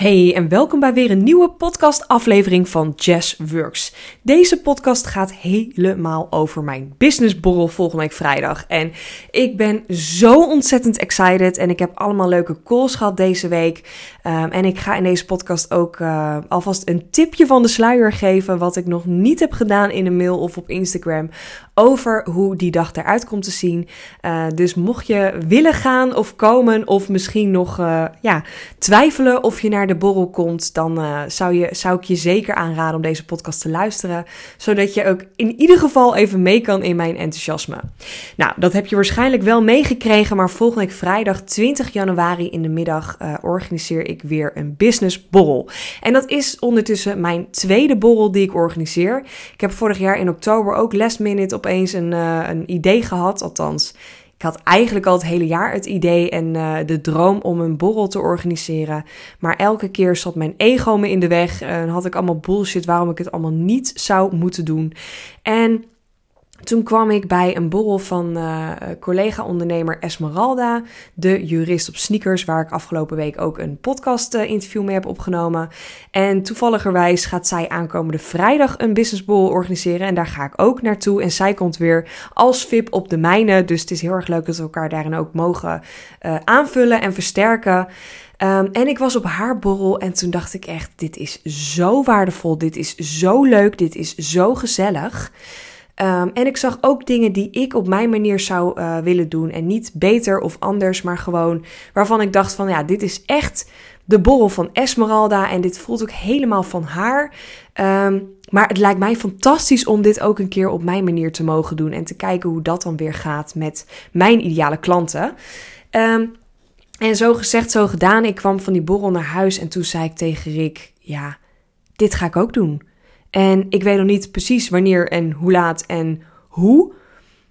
Hey en welkom bij weer een nieuwe podcast-aflevering van Jazz Works. Deze podcast gaat helemaal over mijn businessborrel volgende week vrijdag. En ik ben zo ontzettend excited en ik heb allemaal leuke calls gehad deze week. Um, en ik ga in deze podcast ook uh, alvast een tipje van de sluier geven wat ik nog niet heb gedaan in een mail of op Instagram over hoe die dag eruit komt te zien. Uh, dus mocht je willen gaan of komen of misschien nog uh, ja, twijfelen of je naar de borrel komt, dan uh, zou, je, zou ik je zeker aanraden om deze podcast te luisteren. Zodat je ook in ieder geval even mee kan in mijn enthousiasme. Nou, dat heb je waarschijnlijk wel meegekregen, maar volgende week vrijdag 20 januari in de middag organiseer ik weer een businessborrel. En dat is ondertussen mijn tweede borrel die ik organiseer. Ik heb vorig jaar in oktober ook last minute opeens een, uh, een idee gehad. Althans, ik had eigenlijk al het hele jaar het idee en uh, de droom om een borrel te organiseren. Maar elke keer zat mijn ego me in de weg en had ik allemaal bullshit waarom ik het allemaal niet zou moeten doen. En toen kwam ik bij een borrel van uh, collega-ondernemer Esmeralda, de jurist op sneakers, waar ik afgelopen week ook een podcast-interview mee heb opgenomen. En toevalligerwijs gaat zij aankomende vrijdag een businessborrel organiseren en daar ga ik ook naartoe. En zij komt weer als VIP op de mijne, dus het is heel erg leuk dat we elkaar daarin ook mogen uh, aanvullen en versterken. Um, en ik was op haar borrel en toen dacht ik echt, dit is zo waardevol, dit is zo leuk, dit is zo gezellig. Um, en ik zag ook dingen die ik op mijn manier zou uh, willen doen. En niet beter of anders, maar gewoon waarvan ik dacht van ja, dit is echt de borrel van Esmeralda. En dit voelt ook helemaal van haar. Um, maar het lijkt mij fantastisch om dit ook een keer op mijn manier te mogen doen. En te kijken hoe dat dan weer gaat met mijn ideale klanten. Um, en zo gezegd, zo gedaan. Ik kwam van die borrel naar huis en toen zei ik tegen Rick: Ja, dit ga ik ook doen. En ik weet nog niet precies wanneer en hoe laat en hoe.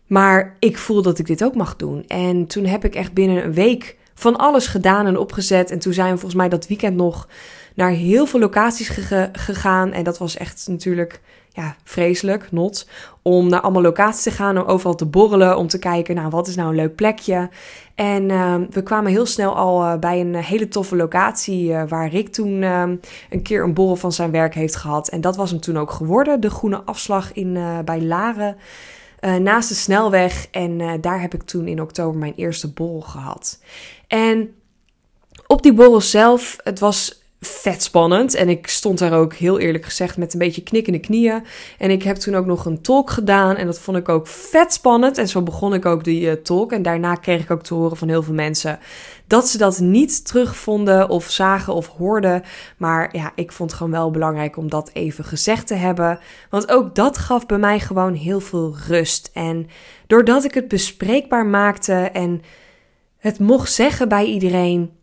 Maar ik voel dat ik dit ook mag doen. En toen heb ik echt binnen een week van alles gedaan en opgezet. En toen zijn we volgens mij dat weekend nog naar heel veel locaties gegaan. En dat was echt natuurlijk ja, vreselijk, not. Om naar allemaal locaties te gaan, om overal te borrelen, om te kijken, nou, wat is nou een leuk plekje. En uh, we kwamen heel snel al uh, bij een hele toffe locatie, uh, waar Rick toen een keer een borrel van zijn werk heeft gehad. En dat was hem toen ook geworden, de groene afslag in, bij Laren. naast de snelweg. En daar heb ik toen in oktober mijn eerste borrel gehad. En op die borrel zelf, het was vet spannend. En ik stond daar ook heel eerlijk gezegd met een beetje knikkende knieën. En ik heb toen ook nog een talk gedaan. En dat vond ik ook vet spannend. En zo begon ik ook die uh, talk. En daarna kreeg ik ook te horen van heel veel mensen dat ze dat niet terugvonden of zagen of hoorden. Maar ja, ik vond het gewoon wel belangrijk om dat even gezegd te hebben. Want ook dat gaf bij mij gewoon heel veel rust. En doordat ik het bespreekbaar maakte en het mocht zeggen bij iedereen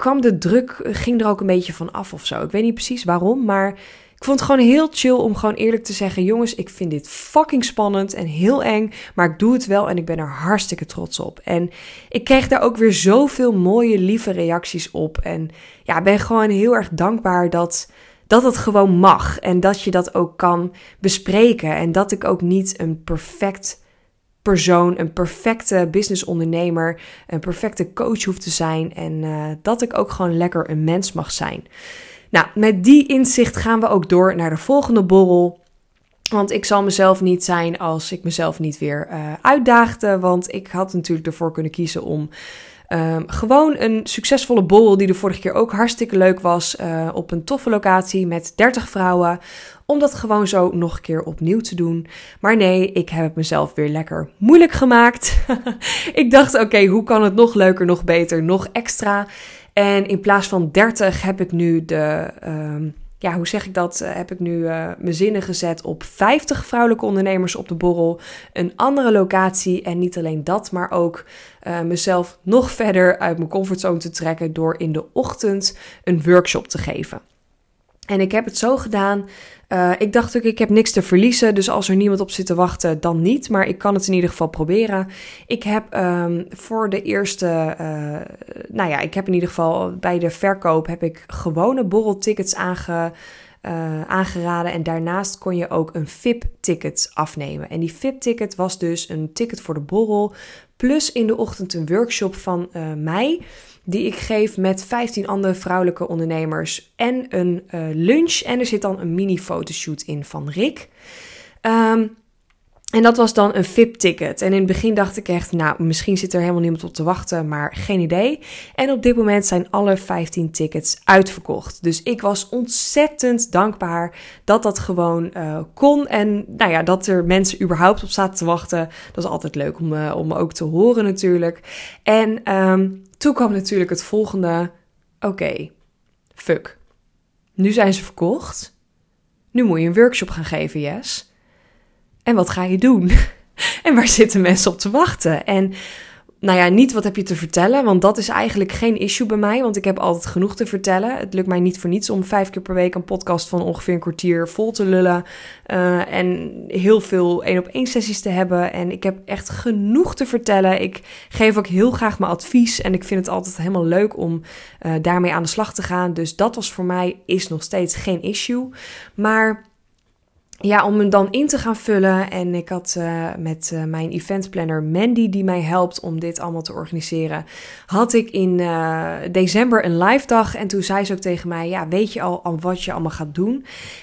kwam de druk, ging er ook een beetje van af of zo. Ik weet niet precies waarom, maar ik vond het gewoon heel chill om gewoon eerlijk te zeggen: jongens, ik vind dit fucking spannend en heel eng, maar ik doe het wel en ik ben er hartstikke trots op. En ik kreeg daar ook weer zoveel mooie, lieve reacties op. En ja, ben gewoon heel erg dankbaar dat. Dat het gewoon mag en dat je dat ook kan bespreken. En dat ik ook niet een perfect persoon, een perfecte businessondernemer, een perfecte coach hoeft te zijn en uh, dat ik ook gewoon lekker een mens mag zijn. Nou, met die inzicht gaan we ook door naar de volgende borrel. Want ik zal mezelf niet zijn als ik mezelf niet weer uh, uitdaagde. Want ik had natuurlijk ervoor kunnen kiezen om Um, gewoon een succesvolle borrel die de vorige keer ook hartstikke leuk was. Uh, op een toffe locatie met 30 vrouwen. Om dat gewoon zo nog een keer opnieuw te doen. Maar nee, ik heb het mezelf weer lekker moeilijk gemaakt. ik dacht, oké, hoe kan het nog leuker, nog beter, nog extra? En in plaats van 30 heb ik nu de. Um, ja, hoe zeg ik dat? Uh, heb ik nu uh, mijn zinnen gezet op 50 vrouwelijke ondernemers op de borrel. Een andere locatie. En niet alleen dat, maar ook uh, mezelf nog verder uit mijn comfortzone te trekken door in de ochtend een workshop te geven. En ik heb het zo gedaan. Uh, ik dacht ook, ik heb niks te verliezen. Dus als er niemand op zit te wachten, dan niet. Maar ik kan het in ieder geval proberen. Ik heb um, voor de eerste. Uh, nou ja, ik heb in ieder geval bij de verkoop heb ik gewone borreltickets aange, uh, aangeraden. En daarnaast kon je ook een VIP-ticket afnemen. En die VIP-ticket was dus een ticket voor de borrel. Plus in de ochtend een workshop van mij die ik geef met 15 andere vrouwelijke ondernemers en een uh, lunch. En er zit dan een mini fotoshoot in van Rick. Um, en dat was dan een VIP-ticket. En in het begin dacht ik echt, nou, misschien zit er helemaal niemand op te wachten, maar geen idee. En op dit moment zijn alle 15 tickets uitverkocht. Dus ik was ontzettend dankbaar dat dat gewoon uh, kon. En nou ja, dat er mensen überhaupt op zaten te wachten. Dat is altijd leuk om, uh, om ook te horen natuurlijk. En um, toen kwam natuurlijk het volgende. Oké, fuck. Nu zijn ze verkocht. Nu moet je een workshop gaan geven, yes. En wat ga je doen? en waar zitten mensen op te wachten? En nou ja, niet wat heb je te vertellen, want dat is eigenlijk geen issue bij mij, want ik heb altijd genoeg te vertellen. Het lukt mij niet voor niets om vijf keer per week een podcast van ongeveer een kwartier vol te lullen uh, en heel veel één op één sessies te hebben. En ik heb echt genoeg te vertellen. Ik geef ook heel graag mijn advies en ik vind het altijd helemaal leuk om uh, daarmee aan de slag te gaan. Dus dat was voor mij is nog steeds geen issue, maar ja, om hem dan in te gaan vullen. En ik had uh, met uh, mijn eventplanner Mandy, die mij helpt om dit allemaal te organiseren, had ik in uh, december een live dag. En toen zei ze ook tegen mij: Ja, weet je al, al wat je allemaal gaat doen?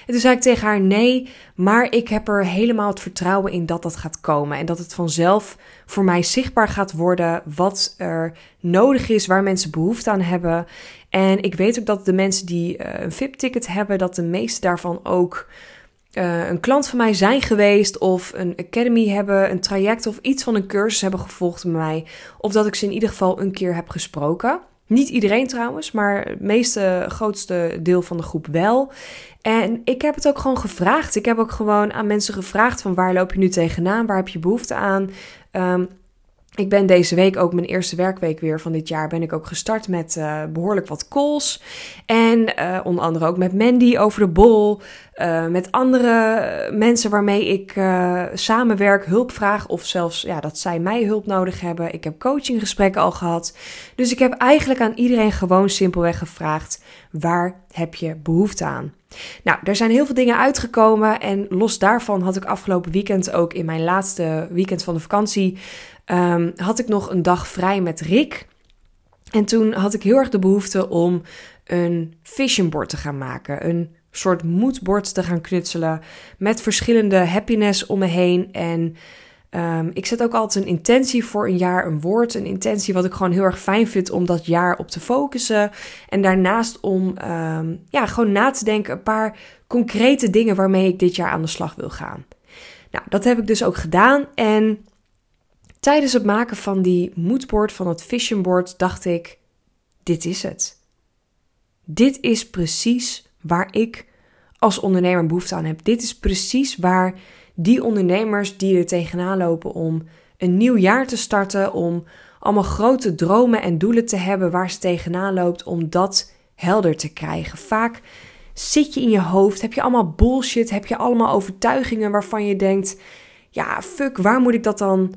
En toen zei ik tegen haar: Nee, maar ik heb er helemaal het vertrouwen in dat dat gaat komen. En dat het vanzelf voor mij zichtbaar gaat worden wat er nodig is, waar mensen behoefte aan hebben. En ik weet ook dat de mensen die een VIP-ticket hebben, dat de meeste daarvan ook uh, een klant van mij zijn geweest of een academy hebben, een traject of iets van een cursus hebben gevolgd bij mij. Of dat ik ze in ieder geval een keer heb gesproken. Niet iedereen trouwens, maar het meeste, grootste deel van de groep wel. En ik heb het ook gewoon gevraagd. Ik heb ook gewoon aan mensen gevraagd van waar loop je nu tegenaan? Waar heb je behoefte aan? Um, ik ben deze week ook mijn eerste werkweek weer van dit jaar. Ben ik ook gestart met uh, behoorlijk wat calls. En uh, onder andere ook met Mandy over de bol. Uh, met andere mensen waarmee ik samenwerk, hulp vraag. Of zelfs ja, dat zij mij hulp nodig hebben. Ik heb coachinggesprekken al gehad. Dus ik heb eigenlijk aan iedereen gewoon simpelweg gevraagd: waar heb je behoefte aan? Nou, er zijn heel veel dingen uitgekomen. En los daarvan had ik afgelopen weekend ook in mijn laatste weekend van de vakantie um, had ik nog een dag vrij met Rick. En toen had ik heel erg de behoefte om een vision board te gaan maken. Een soort moodboard te gaan knutselen met verschillende happiness om me heen. En um, ik zet ook altijd een intentie voor een jaar, een woord, een intentie wat ik gewoon heel erg fijn vind om dat jaar op te focussen. En daarnaast om um, ja, gewoon na te denken, een paar concrete dingen waarmee ik dit jaar aan de slag wil gaan. Nou, dat heb ik dus ook gedaan. En Tijdens het maken van die moodboard, van het vision board, dacht ik: dit is het. Dit is precies waar ik als ondernemer behoefte aan heb. Dit is precies waar die ondernemers die er tegenaan lopen om een nieuw jaar te starten, om allemaal grote dromen en doelen te hebben waar ze tegenaan loopt, om dat helder te krijgen. Vaak zit je in je hoofd, heb je allemaal bullshit, heb je allemaal overtuigingen waarvan je denkt: ja, fuck, waar moet ik dat dan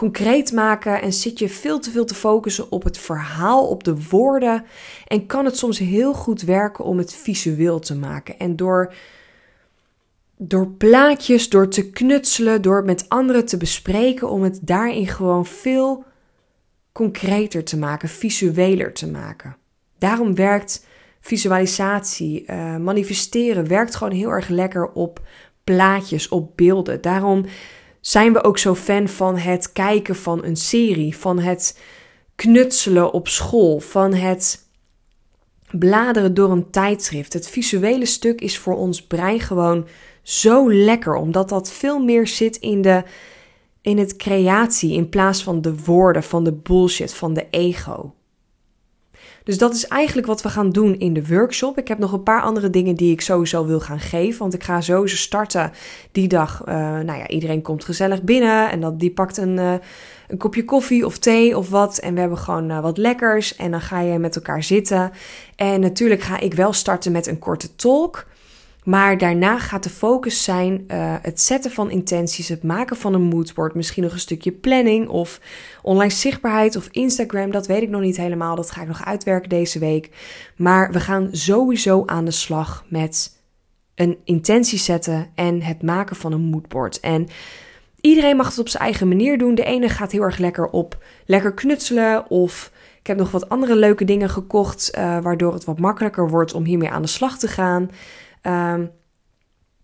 concreet maken en zit je veel te veel te focussen op het verhaal, op de woorden. En kan het soms heel goed werken om het visueel te maken. En door, door plaatjes, door te knutselen, door met anderen te bespreken, om het daarin gewoon veel concreter te maken, visueler te maken. Daarom werkt visualisatie, uh, manifesteren, werkt gewoon heel erg lekker op plaatjes, op beelden. Daarom zijn we ook zo fan van het kijken van een serie, van het knutselen op school, van het bladeren door een tijdschrift. Het visuele stuk is voor ons brein gewoon zo lekker, omdat dat veel meer zit in de in het creatie in plaats van de woorden, van de bullshit, van de ego. Dus dat is eigenlijk wat we gaan doen in de workshop. Ik heb nog een paar andere dingen die ik sowieso wil gaan geven. Want ik ga sowieso starten die dag. Uh, nou ja, iedereen komt gezellig binnen. En dat, die pakt een, uh, een kopje koffie of thee of wat. En we hebben gewoon uh, wat lekkers. En dan ga je met elkaar zitten. En natuurlijk ga ik wel starten met een korte talk. Maar daarna gaat de focus zijn uh, het zetten van intenties, het maken van een moodboard, misschien nog een stukje planning of online zichtbaarheid of Instagram. Dat weet ik nog niet helemaal. Dat ga ik nog uitwerken deze week. Maar we gaan sowieso aan de slag met een intentie zetten en het maken van een moodboard. En iedereen mag het op zijn eigen manier doen. De ene gaat heel erg lekker op lekker knutselen of Ik heb nog wat andere leuke dingen gekocht, waardoor het wat makkelijker wordt om hiermee aan de slag te gaan. Ehm,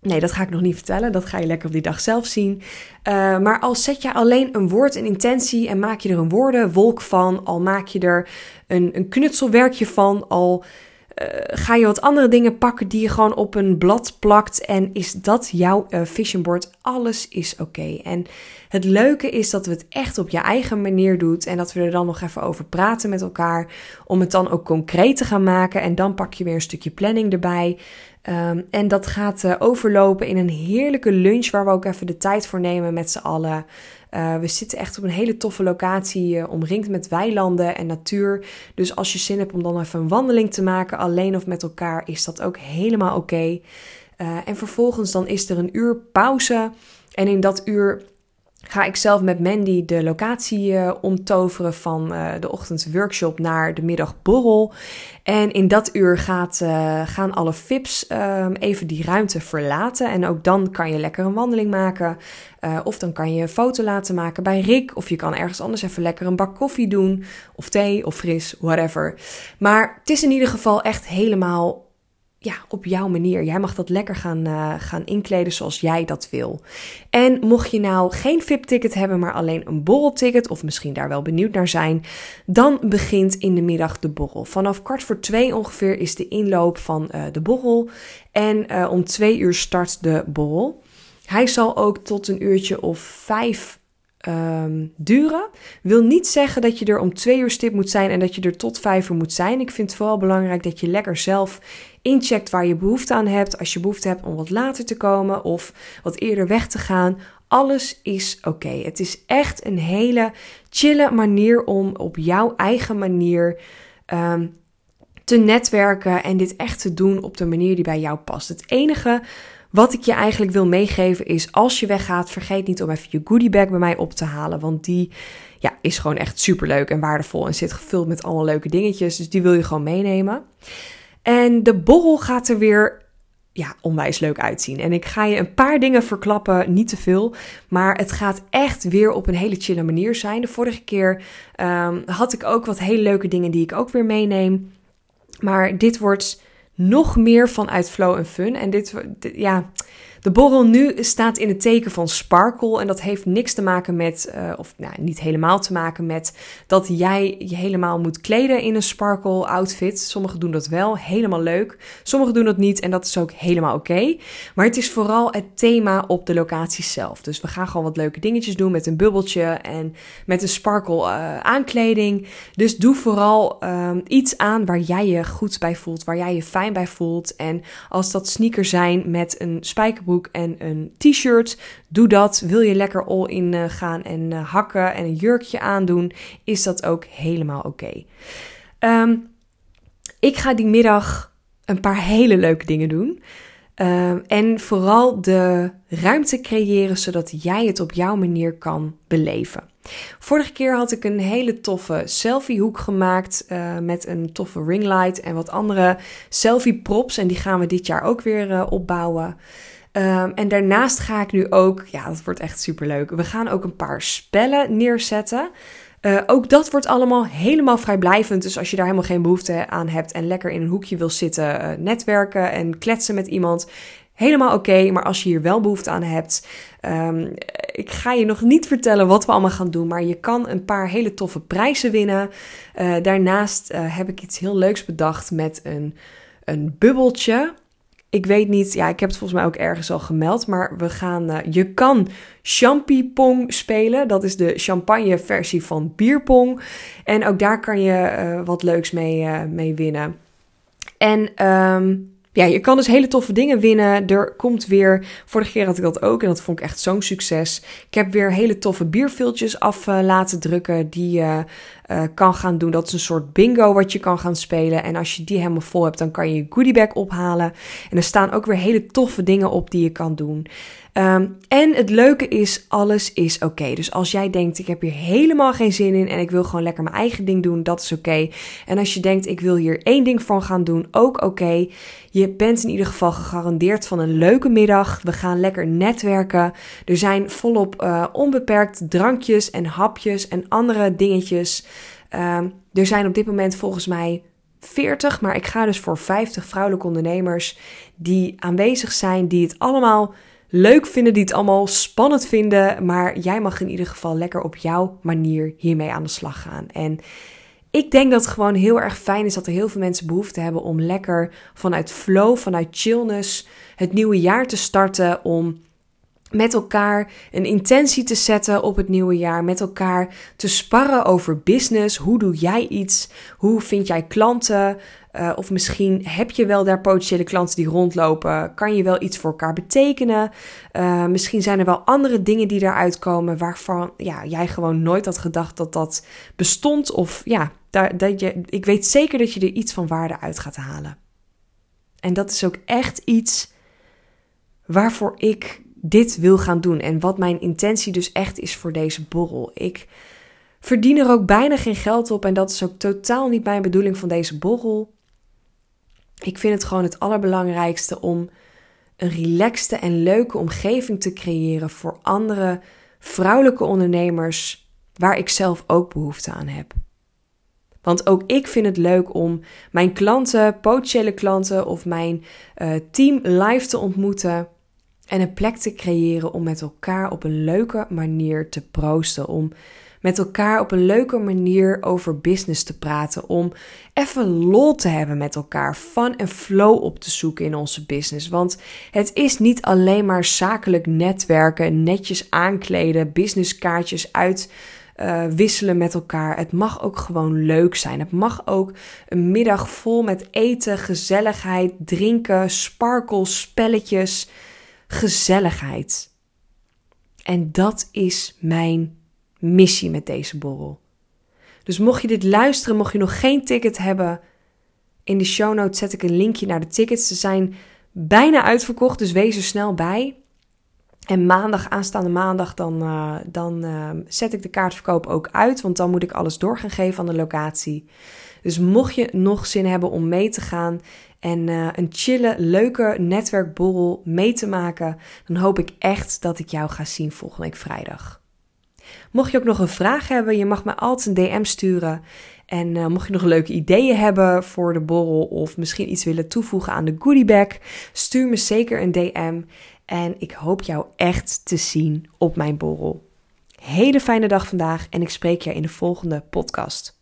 Nee, dat ga ik nog niet vertellen. Dat ga je lekker op die dag zelf zien. Uh, maar al zet je alleen een woord, een intentie en maak je er een woordenwolk van, al maak je er een, een knutselwerkje van, al uh, ga je wat andere dingen pakken die je gewoon op een blad plakt en is dat jouw uh, vision board, alles is oké. En het leuke is dat we het echt op je eigen manier doet en dat we er dan nog even over praten met elkaar om het dan ook concreet te gaan maken en dan pak je weer een stukje planning erbij. Um, en dat gaat uh, overlopen in een heerlijke lunch waar we ook even de tijd voor nemen met z'n allen. Uh, we zitten echt op een hele toffe locatie, uh, omringd met weilanden en natuur. Dus als je zin hebt om dan even een wandeling te maken, alleen of met elkaar, is dat ook helemaal oké. En vervolgens dan is er een uur pauze. En in dat uur ga ik zelf met Mandy de locatie uh, omtoveren van uh, de ochtendworkshop naar de middagborrel. En in dat uur gaat, uh, gaan alle VIP's um, even die ruimte verlaten. En ook dan kan je lekker een wandeling maken. of dan kan je een foto laten maken bij Rick. Of je kan ergens anders even lekker een bak koffie doen. Of thee of fris, whatever. Maar het is in ieder geval echt helemaal ja, op jouw manier. Jij mag dat lekker gaan, uh, gaan inkleden zoals jij dat wil. En mocht je nou geen VIP-ticket hebben, maar alleen een borrelticket, of misschien daar wel benieuwd naar zijn, dan begint in de middag de borrel. Vanaf kwart voor twee ongeveer is de inloop van uh, de borrel. En uh, om twee uur start de borrel. Hij zal ook tot een uurtje of vijf um, duren. Wil niet zeggen dat je er om twee uur stip moet zijn en dat je er tot vijf uur moet zijn. Ik vind het vooral belangrijk dat je lekker zelf incheckt waar je behoefte aan hebt. Als je behoefte hebt om wat later te komen of wat eerder weg te gaan. Alles is oké. Het is echt een hele chille manier om op jouw eigen manier um, te netwerken en dit echt te doen op de manier die bij jou past. Het enige wat ik je eigenlijk wil meegeven is: als je weggaat, vergeet niet om even je goodiebag bij mij op te halen. Want die ja, is gewoon echt super leuk en waardevol en zit gevuld met allemaal leuke dingetjes. Dus die wil je gewoon meenemen. En de borrel gaat er weer ja, onwijs leuk uitzien. En ik ga je een paar dingen verklappen, niet te veel. Maar het gaat echt weer op een hele chille manier zijn. De vorige keer um, had ik ook wat hele leuke dingen die ik ook weer meeneem. Maar dit wordt nog meer vanuit flow en fun. En dit, ja, de borrel nu staat in het teken van sparkle. En dat heeft niks te maken met, uh, of nou, niet helemaal te maken met dat jij je helemaal moet kleden in een sparkle outfit. Sommigen doen dat wel, helemaal leuk. Sommigen doen dat niet en dat is ook helemaal oké. Maar het is vooral het thema op de locatie zelf. Dus we gaan gewoon wat leuke dingetjes doen met een bubbeltje en met een sparkle uh, aankleding. Dus doe vooral um, iets aan waar jij je goed bij voelt, waar jij je fijn bij voelt. En als dat sneakers zijn met een en een t-shirt. Doe dat. Wil je lekker all in uh, gaan en uh, hakken en een jurkje aandoen, is dat ook helemaal oké. Um, ik ga die middag een paar hele leuke dingen doen. Um, en vooral de ruimte creëren zodat jij het op jouw manier kan beleven. Vorige keer had ik een hele toffe selfiehoek gemaakt uh, met een toffe ringlight en wat andere selfie props. En die gaan we dit jaar ook weer opbouwen. Um, en daarnaast ga ik nu ook, ja, dat wordt echt super leuk. We gaan ook een paar spellen neerzetten. Uh, ook dat wordt allemaal helemaal vrijblijvend. Dus als je daar helemaal geen behoefte aan hebt en lekker in een hoekje wil zitten, uh, netwerken en kletsen met iemand, helemaal oké. Maar als je hier wel behoefte aan hebt, um, ik ga je nog niet vertellen wat we allemaal gaan doen, maar je kan een paar hele toffe prijzen winnen. Uh, daarnaast heb ik iets heel leuks bedacht met een, een bubbeltje. Ik weet niet, ja, ik heb het volgens mij ook ergens al gemeld, maar we gaan, uh, je kan Champipong spelen. Dat is de champagne versie van bierpong. En ook daar kan je uh, wat leuks mee, uh, mee winnen. En um, ja, je kan dus hele toffe dingen winnen. Er komt weer, vorige keer had ik dat ook en dat vond ik echt zo'n succes. Ik heb weer hele toffe bierviltjes af uh, laten drukken die je uh, kan gaan doen. Dat is een soort bingo wat je kan gaan spelen. En als je die helemaal vol hebt, dan kan je je goodiebag ophalen. En er staan ook weer hele toffe dingen op die je kan doen. Um, en het leuke is, alles is oké. Dus als jij denkt, ik heb hier helemaal geen zin in en ik wil gewoon lekker mijn eigen ding doen, dat is oké. En als je denkt, ik wil hier één ding van gaan doen, ook oké. Je bent in ieder geval gegarandeerd van een leuke middag. We gaan lekker netwerken. Er zijn volop uh, onbeperkt drankjes en hapjes en andere dingetjes. Ehm, er zijn op dit moment volgens mij 40, maar ik ga dus voor 50 vrouwelijke ondernemers die aanwezig zijn, die het allemaal leuk vinden, die het allemaal spannend vinden. Maar jij mag in ieder geval lekker op jouw manier hiermee aan de slag gaan. En ik denk dat het gewoon heel erg fijn is dat er heel veel mensen behoefte hebben om lekker vanuit flow, vanuit chillness het nieuwe jaar te starten. Om met elkaar een intentie te zetten op het nieuwe jaar, met elkaar te sparren over business. Hoe doe jij iets? Hoe vind jij klanten? Uh, of misschien heb je wel daar potentiële klanten die rondlopen. Kan je wel iets voor elkaar betekenen? Uh, misschien zijn er wel andere dingen die daaruit komen waarvan ja, jij gewoon nooit had gedacht dat dat bestond. Of ja, daar, dat je, ik weet zeker dat je er iets van waarde uit gaat halen. En dat is ook echt iets waarvoor ik dit wil gaan doen en wat mijn intentie dus echt is voor deze borrel. Ik verdien er ook bijna geen geld op en dat is ook totaal niet mijn bedoeling van deze borrel. Ik vind het gewoon het allerbelangrijkste om een relaxte en leuke omgeving te creëren voor andere vrouwelijke ondernemers waar ik zelf ook behoefte aan heb. Want ook ik vind het leuk om mijn klanten, potentiële klanten of mijn uh, team live te ontmoeten. En een plek te creëren om met elkaar op een leuke manier te proosten. Om met elkaar op een leuke manier over business te praten. Om even lol te hebben met elkaar. Fun en flow op te zoeken in onze business. Want het is niet alleen maar zakelijk netwerken, netjes aankleden, businesskaartjes uit. Uh, wisselen met elkaar. Het mag ook gewoon leuk zijn. Het mag ook een middag vol met eten, gezelligheid, drinken, sparkles, spelletjes gezelligheid. En dat is mijn missie met deze borrel. Dus mocht je dit luisteren, mocht je nog geen ticket hebben, in de show notes zet ik een linkje naar de tickets. Ze zijn bijna uitverkocht, dus wees er snel bij. En maandag, aanstaande maandag, dan, uh, dan uh, zet ik de kaartverkoop ook uit. Want dan moet ik alles door gaan geven aan de locatie. Dus mocht je nog zin hebben om mee te gaan en uh, een chille, leuke netwerkborrel mee te maken, dan hoop ik echt dat ik jou ga zien volgende week vrijdag. Mocht je ook nog een vraag hebben, je mag me altijd een DM sturen. En uh, mocht je nog leuke ideeën hebben voor de borrel of misschien iets willen toevoegen aan de goodiebag, stuur me zeker een DM. En ik hoop jou echt te zien op mijn borrel. Hele fijne dag vandaag en ik spreek je in de volgende podcast.